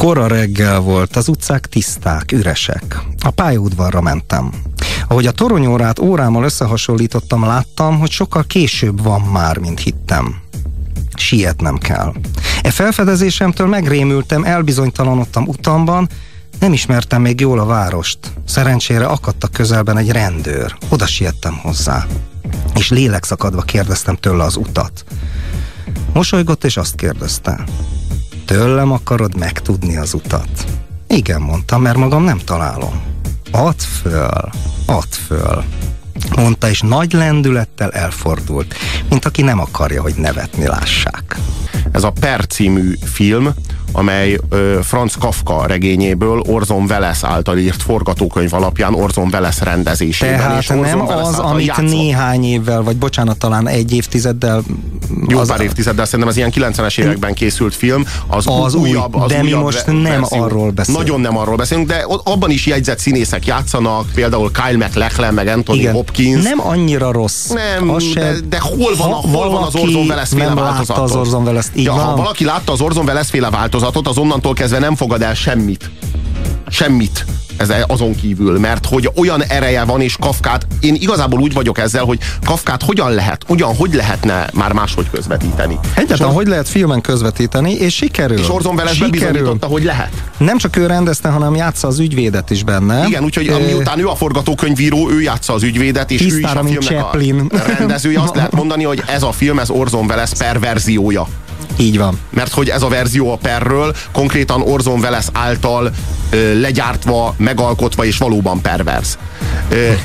Kora reggel volt, az utcák tiszták, üresek. A pályaudvarra mentem. Ahogy a toronyórát órámmal összehasonlítottam, láttam, hogy sokkal később van már, mint hittem. Sietnem kell. E felfedezésemtől megrémültem, elbizonytalanodtam utamban, nem ismertem még jól a várost. Szerencsére akadt a közelben egy rendőr. Oda siettem hozzá. És lélekszakadva kérdeztem tőle az utat. Mosolygott és azt kérdezte. Tőlem akarod megtudni az utat? Igen, mondtam, mert magam nem találom. Add föl, add föl. Mondta, és nagy lendülettel elfordult, mint aki nem akarja, hogy nevetni lássák. Ez a Per című film, amely ö, Franz Kafka regényéből Orson Welles által írt forgatókönyv alapján Orson Welles rendezésében. Tehát és nem Welles az, amit játszott. néhány évvel, vagy bocsánat, talán egy évtizeddel jó az pár évtizeddel, szerintem az ilyen 90-es években készült film, az, az újabb, az de újabb mi most nem verzió. arról beszélünk. Nagyon nem arról beszélünk, de abban is jegyzett színészek játszanak, például Kyle MacLachlan, meg Anthony Igen. Hopkins. Nem annyira rossz. Nem, az de, de hol van, ha hol van az Orson Welles féle változat? az Orson Welles, ja, ha valaki látta az Orson Welles féle változatot, az onnantól kezdve nem fogad el semmit. Semmit ez azon kívül, mert hogy olyan ereje van, és Kafkát, én igazából úgy vagyok ezzel, hogy Kafkát hogyan lehet, ugyan, hogy lehetne már máshogy közvetíteni. Egyáltalán, hogy lehet filmen közvetíteni, és sikerül. És Orson Welles bebizonyította, hogy lehet. Nem csak ő rendezte, hanem játsza az ügyvédet is benne. Igen, úgyhogy e... miután ő a forgatókönyvíró, ő játsza az ügyvédet, és Tisztára, ő is a filmnek Chaplin. a rendezője. Azt lehet mondani, hogy ez a film, ez Orson Welles perverziója. Így van. Mert hogy ez a verzió a perről konkrétan Orson Welles által ö, legyártva, megalkotva és valóban perverz.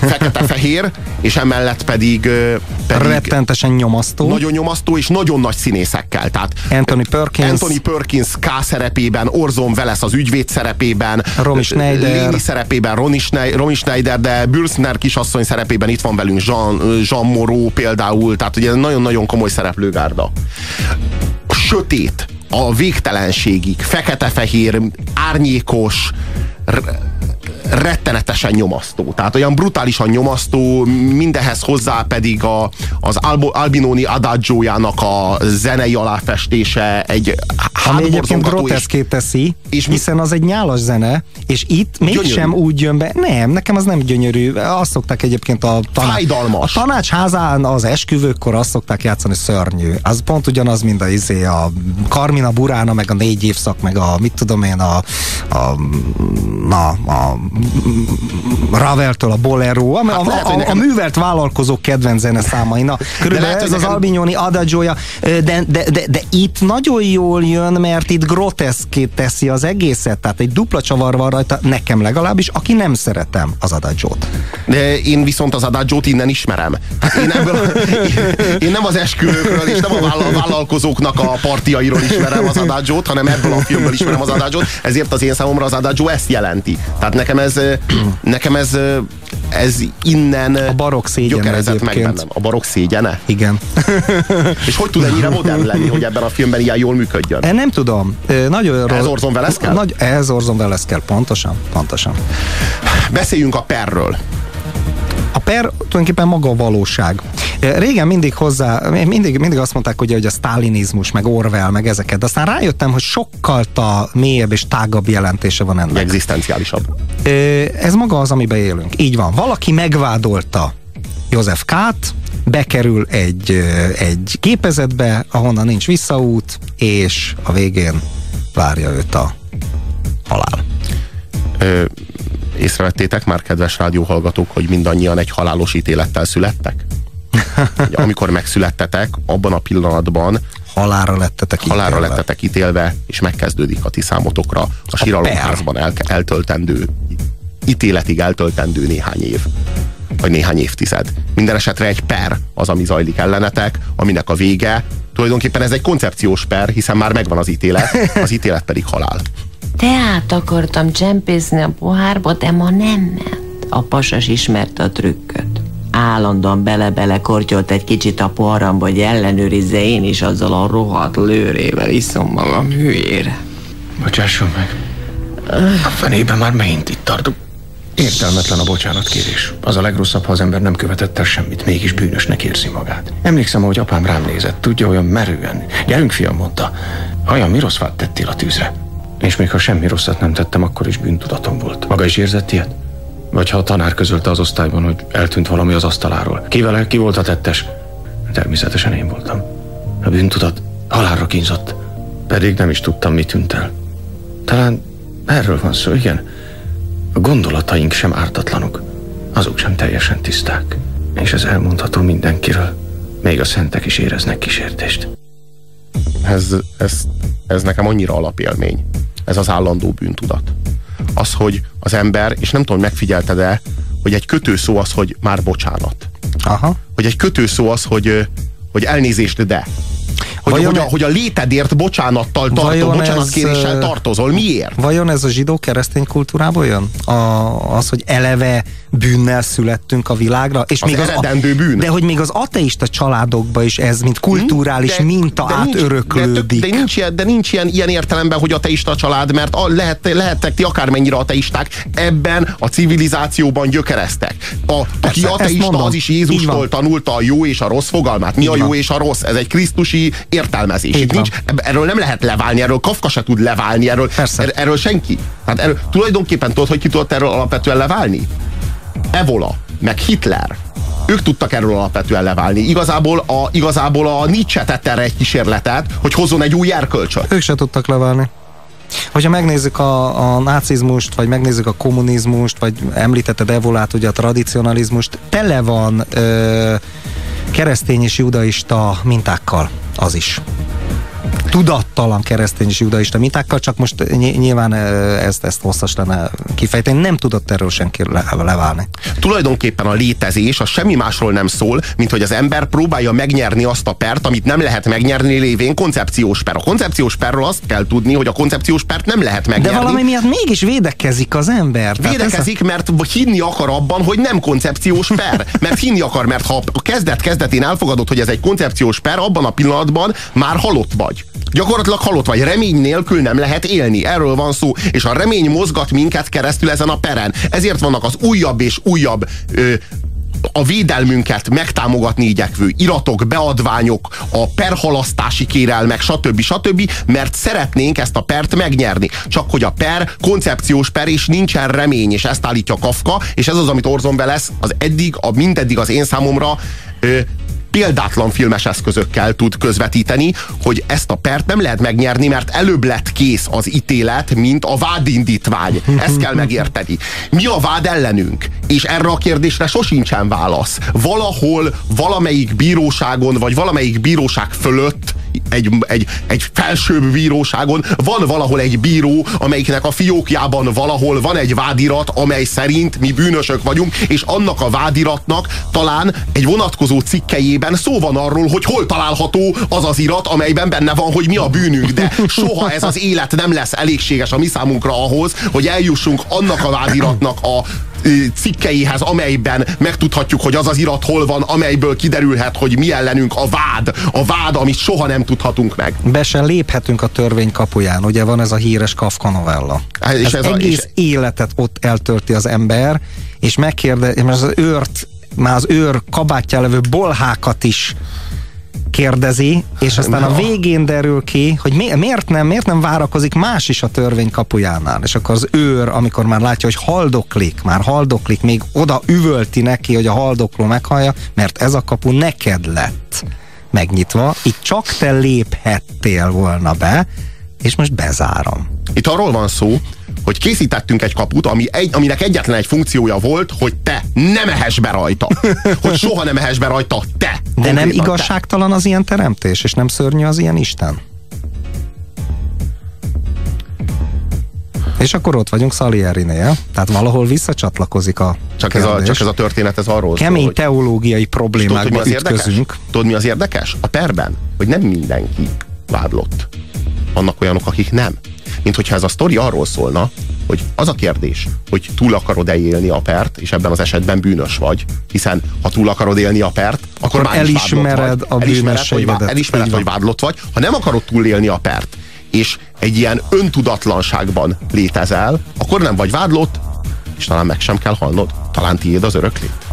Fekete-fehér, és emellett pedig, ö, pedig rettentesen nyomasztó. Nagyon nyomasztó, és nagyon nagy színészekkel. Tehát Anthony Perkins. Anthony Perkins K szerepében, Orson Welles az ügyvéd szerepében, Romy Schneider. Lini szerepében, Ronnie Schneider, Romy Schneider, de Bülsner kisasszony szerepében itt van velünk Jean, Jean Moreau például, tehát ugye nagyon-nagyon komoly szereplőgárda sötét, a végtelenségig, fekete-fehér, árnyékos, rettenetesen nyomasztó. Tehát olyan brutálisan nyomasztó, mindehez hozzá pedig a, az Albo, Albinoni adagiójának a zenei aláfestése egy Ami egyébként groteszké teszi, és hiszen az egy nyálas zene, és itt mégsem úgy jön be. Nem, nekem az nem gyönyörű. Azt szokták egyébként a, taná- a tanácsházán az esküvőkkor azt szokták játszani szörnyű. Az pont ugyanaz, mint a, izé, a Carmina Burána, meg a négy évszak, meg a mit tudom én, a, a, a, a Raveltől a Bolero, hát a, lehet, a, a, a művelt vállalkozók kedvenc zene számai. Na, körülbelül ez nekem... az Albignoni adagiója, de, de, de, de itt nagyon jól jön, mert itt groteszkét teszi az egészet, tehát egy dupla csavar van rajta, nekem legalábbis, aki nem szeretem az adagiót. De én viszont az adagiót innen ismerem. Én, ebből, én, én nem az esküvőkről és nem a vállalkozóknak a partiairól ismerem az adagiót, hanem ebből a filmből ismerem az adagiót, ezért az én számomra az adagió ezt jelenti. Tehát nekem ez, nekem ez, ez innen a barok szégyene meg bennem. A barok szégyene? Igen. És hogy tud ennyire modern lenni, hogy ebben a filmben ilyen jól működjön? Én nem tudom. Nagyon ez Orson Welles kell? Nagy, ez Orson Welles kell, pontosan, pontosan. Beszéljünk a perről. A per tulajdonképpen maga a valóság. Régen mindig hozzá, mindig, mindig azt mondták, ugye, hogy a sztálinizmus, meg Orwell, meg ezeket, de aztán rájöttem, hogy sokkal ta mélyebb és tágabb jelentése van ennek. Egzisztenciálisabb. Ez maga az, amiben élünk. Így van. Valaki megvádolta József Kát, bekerül egy, egy gépezetbe, ahonnan nincs visszaút, és a végén várja őt a halál. Ö, észrevettétek már, kedves rádióhallgatók, hogy mindannyian egy halálos ítélettel születtek? Amikor megszülettetek, abban a pillanatban halára lettetek halára ítélve. lettetek ítélve, és megkezdődik a ti számotokra a síralomházban el, eltöltendő, ítéletig eltöltendő néhány év vagy néhány évtized. Minden esetre egy per az, ami zajlik ellenetek, aminek a vége, tulajdonképpen ez egy koncepciós per, hiszen már megvan az ítélet, az ítélet pedig halál. Teát akartam csempészni a pohárba, de ma nem ment. A pasas ismerte a trükköt állandóan bele-bele kortyolt egy kicsit a poharamba, hogy ellenőrizze én is azzal a rohadt lőrével iszom magam hülyére. Bocsásson meg. A fenében már megint itt tartok. Értelmetlen a bocsánatkérés. Az a legrosszabb, ha az ember nem követett el semmit, mégis bűnösnek érzi magát. Emlékszem, hogy apám rám nézett, tudja, olyan merően. Gyerünk, fiam, mondta. Olyan mi rossz tettél a tűzre? És még ha semmi rosszat nem tettem, akkor is bűntudatom volt. Maga is érzett ilyet? Vagy ha a tanár közölte az osztályban, hogy eltűnt valami az asztaláról. Kivel, ki volt a tettes? Természetesen én voltam. A bűntudat halálra kínzott. Pedig nem is tudtam, mi tűnt el. Talán erről van szó, igen. A gondolataink sem ártatlanok. Azok sem teljesen tiszták. És ez elmondható mindenkiről. Még a szentek is éreznek kísértést. Ez, ez, ez nekem annyira alapélmény. Ez az állandó bűntudat. Az, hogy az ember, és nem tudom, megfigyelted-e, hogy egy kötőszó az, hogy már bocsánat. Aha. Hogy egy kötőszó az, hogy, hogy elnézést, de. Hogy, hogy, a, hogy a létedért bocsánattal tartó, bocsánatkéréssel tartozol. Miért? Vajon ez a zsidó-keresztény kultúrából jön? A, az, hogy eleve bűnnel születtünk a világra? És az még az eredendő bűn. De hogy még az ateista családokban is ez, mint kulturális de, minta de átöröklődik. De, de, nincs, ilyen, de nincs ilyen, ilyen értelemben, hogy ateista család, mert a, lehet, lehettek ti akármennyire ateisták, ebben a civilizációban gyökereztek. A, aki Persze, ateista, az is Jézustól tanulta a jó és a rossz fogalmát. Mi Így a jó van. és a rossz? Ez egy krisztusi értelmezés. Itt nincs, erről nem lehet leválni, erről Kafka se tud leválni, erről, er, erről senki. Hát erről, tulajdonképpen tudod, hogy ki tudott erről alapvetően leválni? Evola, meg Hitler. Ők tudtak erről alapvetően leválni. Igazából a, igazából a Nietzsche tette erre egy kísérletet, hogy hozzon egy új erkölcsöt. Ők se tudtak leválni. Hogyha megnézzük a, a nácizmust, vagy megnézzük a kommunizmust, vagy említetted Evolát, ugye a tradicionalizmust, tele van ö, keresztény és judaista mintákkal az is tudattalan keresztény és judaista mintákkal, csak most nyilván ezt, ezt hosszas lenne kifejteni, nem tudott erről senki le, leválni. Tulajdonképpen a létezés az semmi másról nem szól, mint hogy az ember próbálja megnyerni azt a pert, amit nem lehet megnyerni lévén koncepciós per. A koncepciós perről azt kell tudni, hogy a koncepciós pert nem lehet megnyerni. De valami miatt mégis védekezik az ember. Védekezik, a... mert hinni akar abban, hogy nem koncepciós per. Mert hinni akar, mert ha a kezdet kezdetén elfogadod, hogy ez egy koncepciós per, abban a pillanatban már halott vagy. Gyakorlatilag halott vagy, remény nélkül nem lehet élni. Erről van szó. És a remény mozgat minket keresztül ezen a peren. Ezért vannak az újabb és újabb ö, a védelmünket megtámogatni igyekvő iratok, beadványok, a perhalasztási kérelmek, stb. stb., mert szeretnénk ezt a pert megnyerni. Csak hogy a per koncepciós per, és nincsen remény, és ezt állítja Kafka, és ez az, amit Orson Welles az eddig, a mindeddig az én számomra ö, példátlan filmes eszközökkel tud közvetíteni, hogy ezt a pert nem lehet megnyerni, mert előbb lett kész az ítélet, mint a vádindítvány. Ezt kell megérteni. Mi a vád ellenünk? És erre a kérdésre sosincsen válasz. Valahol, valamelyik bíróságon, vagy valamelyik bíróság fölött egy, egy, egy felsőbb bíróságon van valahol egy bíró, amelyiknek a fiókjában valahol van egy vádirat, amely szerint mi bűnösök vagyunk, és annak a vádiratnak talán egy vonatkozó cikkejében szó van arról, hogy hol található az az irat, amelyben benne van, hogy mi a bűnünk, de soha ez az élet nem lesz elégséges a mi számunkra ahhoz, hogy eljussunk annak a vádiratnak a cikkeihez, amelyben megtudhatjuk, hogy az az irat hol van, amelyből kiderülhet, hogy mi ellenünk a vád, a vád, amit soha nem tudhatunk meg. Be sem léphetünk a törvény kapuján, ugye van ez a híres Kafka novella. Hát, és ez, ez egész a, és... életet ott eltörti az ember, és megkérde, és az őrt, már az őr kabátján levő bolhákat is kérdezi, és aztán a végén derül ki, hogy mi, miért nem, miért nem várakozik más is a törvény kapujánál. És akkor az őr, amikor már látja, hogy haldoklik, már haldoklik, még oda üvölti neki, hogy a haldokló meghallja, mert ez a kapu neked lett megnyitva, itt csak te léphettél volna be, és most bezárom. Itt arról van szó, hogy készítettünk egy kaput, ami egy, aminek egyetlen egy funkciója volt, hogy te nem ehess be rajta. Hogy soha nem ehess be rajta te. De nem igazságtalan te. az ilyen teremtés, és nem szörnyű az ilyen Isten? És akkor ott vagyunk Salierinél, tehát valahol visszacsatlakozik a csak ez a, csak ez a történet, ez arról Kemény szól, teológiai problémákba tudod, ütközünk. Tudod, mi az érdekes? A perben, hogy nem mindenki vádlott. Vannak olyanok, akik nem mint hogyha ez a sztori arról szólna, hogy az a kérdés, hogy túl akarod-e élni a pert, és ebben az esetben bűnös vagy, hiszen ha túl akarod élni a pert, akkor, akkor már elismered vagy, a elismered, vagy, elismered, vagy vádlott vagy. Ha nem akarod túlélni a pert, és egy ilyen öntudatlanságban létezel, akkor nem vagy vádlott, és talán meg sem kell halnod. Talán tiéd az öröklét.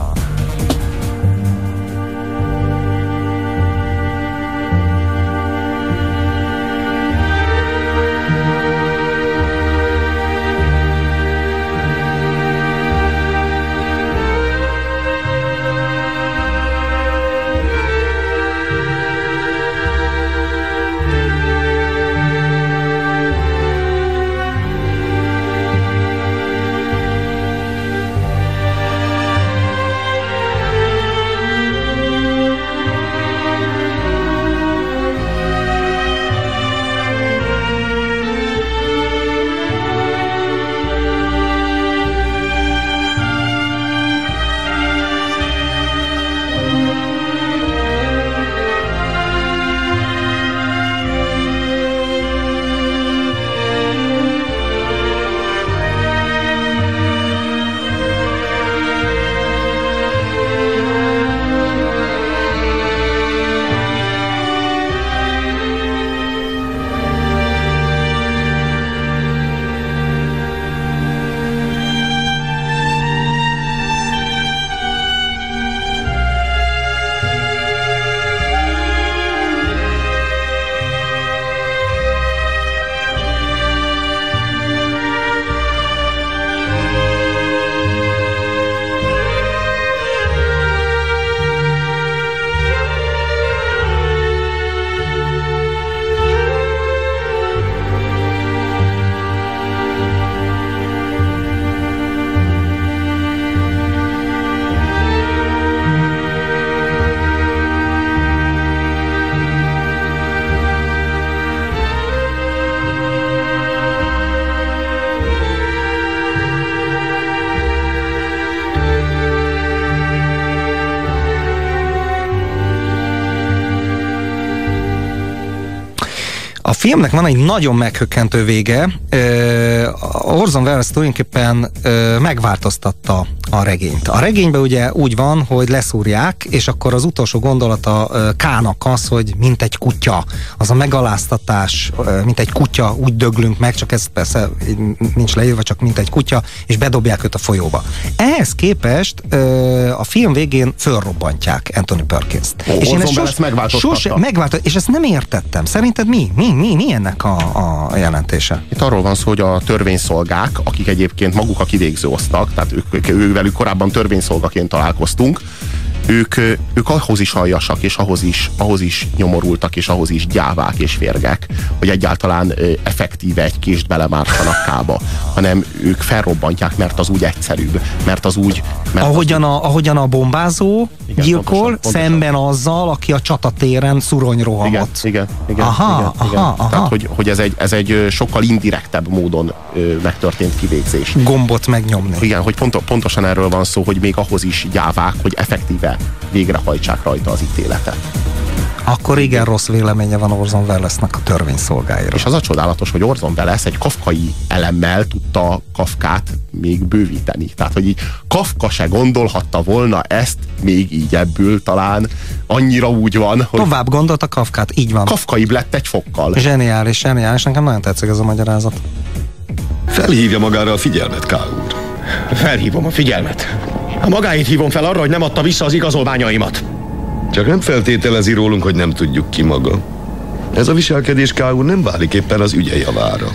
Filmnek van egy nagyon meghökkentő vége. Orson Welles tulajdonképpen megváltoztatta a regényt. A regényben ugye úgy van, hogy leszúrják, és akkor az utolsó gondolata Kának az, hogy mint egy kutya, az a megaláztatás, mint egy kutya, úgy döglünk meg, csak ez persze nincs leírva, csak mint egy kutya, és bedobják őt a folyóba. Ehhez képest a film végén fölrobbantják Anthony Perkins-t. és én ezt sos, sose megváltozott, és ezt nem értettem. Szerinted mi? Mi, mi, mi ennek a, a jelentése? Itt arról van szó, hogy a törvényszolgák, akik egyébként maguk a kivégző osztak, tehát ők, ők, velük korábban törvényszolgaként találkoztunk, ők, ők ahhoz is aljasak, és ahhoz is, ahhoz is nyomorultak, és ahhoz is gyávák és férgek, hogy egyáltalán effektíve egy kést belemártanak kába, hanem ők felrobbantják, mert az úgy egyszerűbb, mert az úgy... Mert ahogyan, az a, ahogyan a bombázó igen, gyilkol, pontosan, pontosan. szemben azzal, aki a csatatéren szurony rohamott. Igen, igen, igen. Aha, igen, aha, igen. aha. Tehát, hogy, hogy ez, egy, ez egy sokkal indirektebb módon megtörtént kivégzés. Gombot megnyomni. Igen, hogy pont, pontosan erről van szó, hogy még ahhoz is gyávák, hogy effektíve végrehajtsák rajta az ítéletet. Akkor igen rossz véleménye van Orson Wellesnek a törvényszolgáiról. És az a csodálatos, hogy Orson Welles egy kafkai elemmel tudta Kafkát még bővíteni. Tehát, hogy így Kafka se gondolhatta volna ezt még így ebből talán annyira úgy van, hogy... Tovább gondolta Kafkát, így van. Kafkaibb lett egy fokkal. Zseniális, zseniális. Nekem nagyon tetszik ez a magyarázat. Felhívja magára a figyelmet, K. úr. Felhívom a figyelmet. A magáit hívom fel arra, hogy nem adta vissza az igazolványaimat. Csak nem feltételezi rólunk, hogy nem tudjuk ki maga. Ez a viselkedés K. úr nem válik éppen az ügye javára.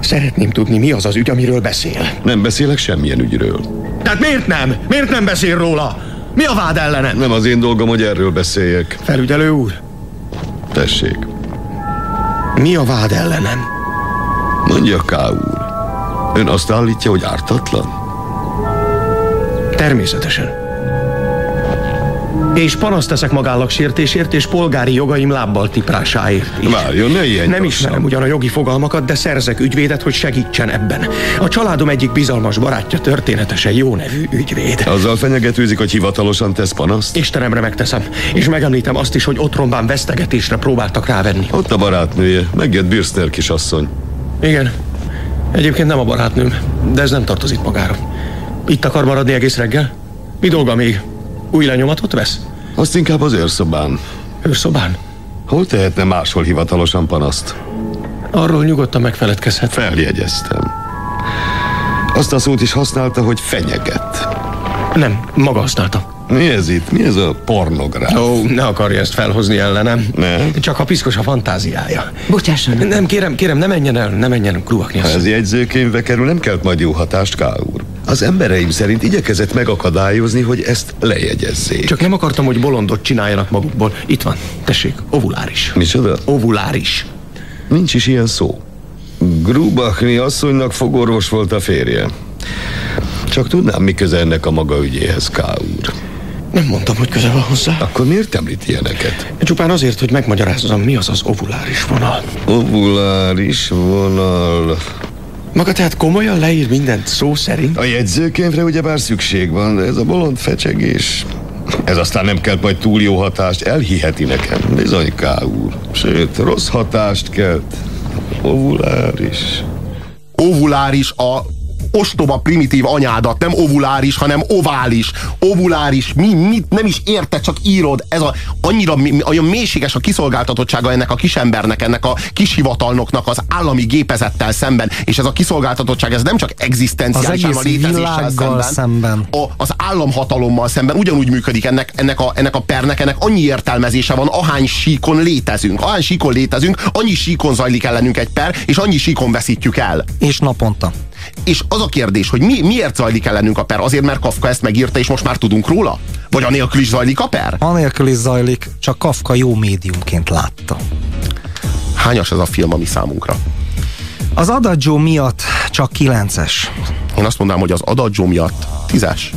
Szeretném tudni, mi az az ügy, amiről beszél. Nem beszélek semmilyen ügyről. Tehát miért nem? Miért nem beszél róla? Mi a vád ellene? Nem az én dolgom, hogy erről beszéljek. Felügyelő úr? Tessék. Mi a vád ellenem? Mondja, K. úr. Ön azt állítja, hogy ártatlan? Természetesen. És panaszt teszek sértésért és polgári jogaim lábbal tiprásáért is. Várjon, ne ilyen Nem ismerem ugyan a jogi fogalmakat, de szerzek ügyvédet, hogy segítsen ebben. A családom egyik bizalmas barátja történetesen jó nevű ügyvéd. Azzal fenyegetőzik, hogy hivatalosan tesz panaszt? Istenemre megteszem. És megemlítem azt is, hogy otromban vesztegetésre próbáltak rávenni. Ott a barátnője. Megjött Birster kisasszony. Igen. Egyébként nem a barátnőm, de ez nem tartozik magára. Itt akar maradni egész reggel? Mi dolga még? Új lenyomatot vesz? Azt inkább az őrszobán. Őrszobán? Hol tehetne máshol hivatalosan panaszt? Arról nyugodtan megfeledkezhet. Feljegyeztem. Azt a szót is használta, hogy fenyeget. Nem, maga használta. Mi ez itt? Mi ez a pornográf? Ó, ne akarja ezt felhozni ellenem. Ne? Csak a piszkos a fantáziája. Bocsásson. Nem, kérem, kérem, ne menjen el, ne menjen kruvakni. Ha ez jegyzőkönyvbe kerül, nem kelt majd jó hatást, K. úr. Az embereim szerint igyekezett megakadályozni, hogy ezt lejegyezzék. Csak nem akartam, hogy bolondot csináljanak magukból. Itt van, tessék, ovuláris. Micsoda? Ovuláris. Nincs is ilyen szó. Grubachni asszonynak fogorvos volt a férje. Csak tudnám, mi köze ennek a maga ügyéhez, K. úr. Nem mondtam, hogy köze van hozzá. Akkor miért említ ilyeneket? Csupán azért, hogy megmagyarázzam, mi az az ovuláris vonal. Ovuláris vonal... Maga tehát komolyan leír mindent szó szerint? A jegyzőkönyvre ugyebár szükség van, de ez a bolond fecsegés... Ez aztán nem kell majd túl jó hatást, elhiheti nekem. Bizony, K. úr. Sőt, rossz hatást kelt. Ovuláris. Ovuláris a ostoba primitív anyádat, nem ovuláris, hanem ovális. Ovuláris, mi, mit nem is érted, csak írod. Ez a, annyira olyan mélységes a kiszolgáltatottsága ennek a kisembernek, ennek a kishivatalnoknak az állami gépezettel szemben. És ez a kiszolgáltatottság, ez nem csak egzisztenciálisan a létezéssel szemben, szemben. A, az államhatalommal szemben ugyanúgy működik ennek, ennek, a, ennek a pernek, ennek annyi értelmezése van, ahány síkon létezünk. Ahány síkon létezünk, annyi síkon zajlik ellenünk egy per, és annyi síkon veszítjük el. És naponta. És az a kérdés, hogy mi, miért zajlik ellenünk a per? Azért, mert Kafka ezt megírta, és most már tudunk róla? Vagy anélkül is zajlik a per? Anélkül is zajlik, csak Kafka jó médiumként látta. Hányas ez a film a mi számunkra? Az Adagio miatt csak kilences. Én azt mondanám, hogy az Adagio miatt tízes.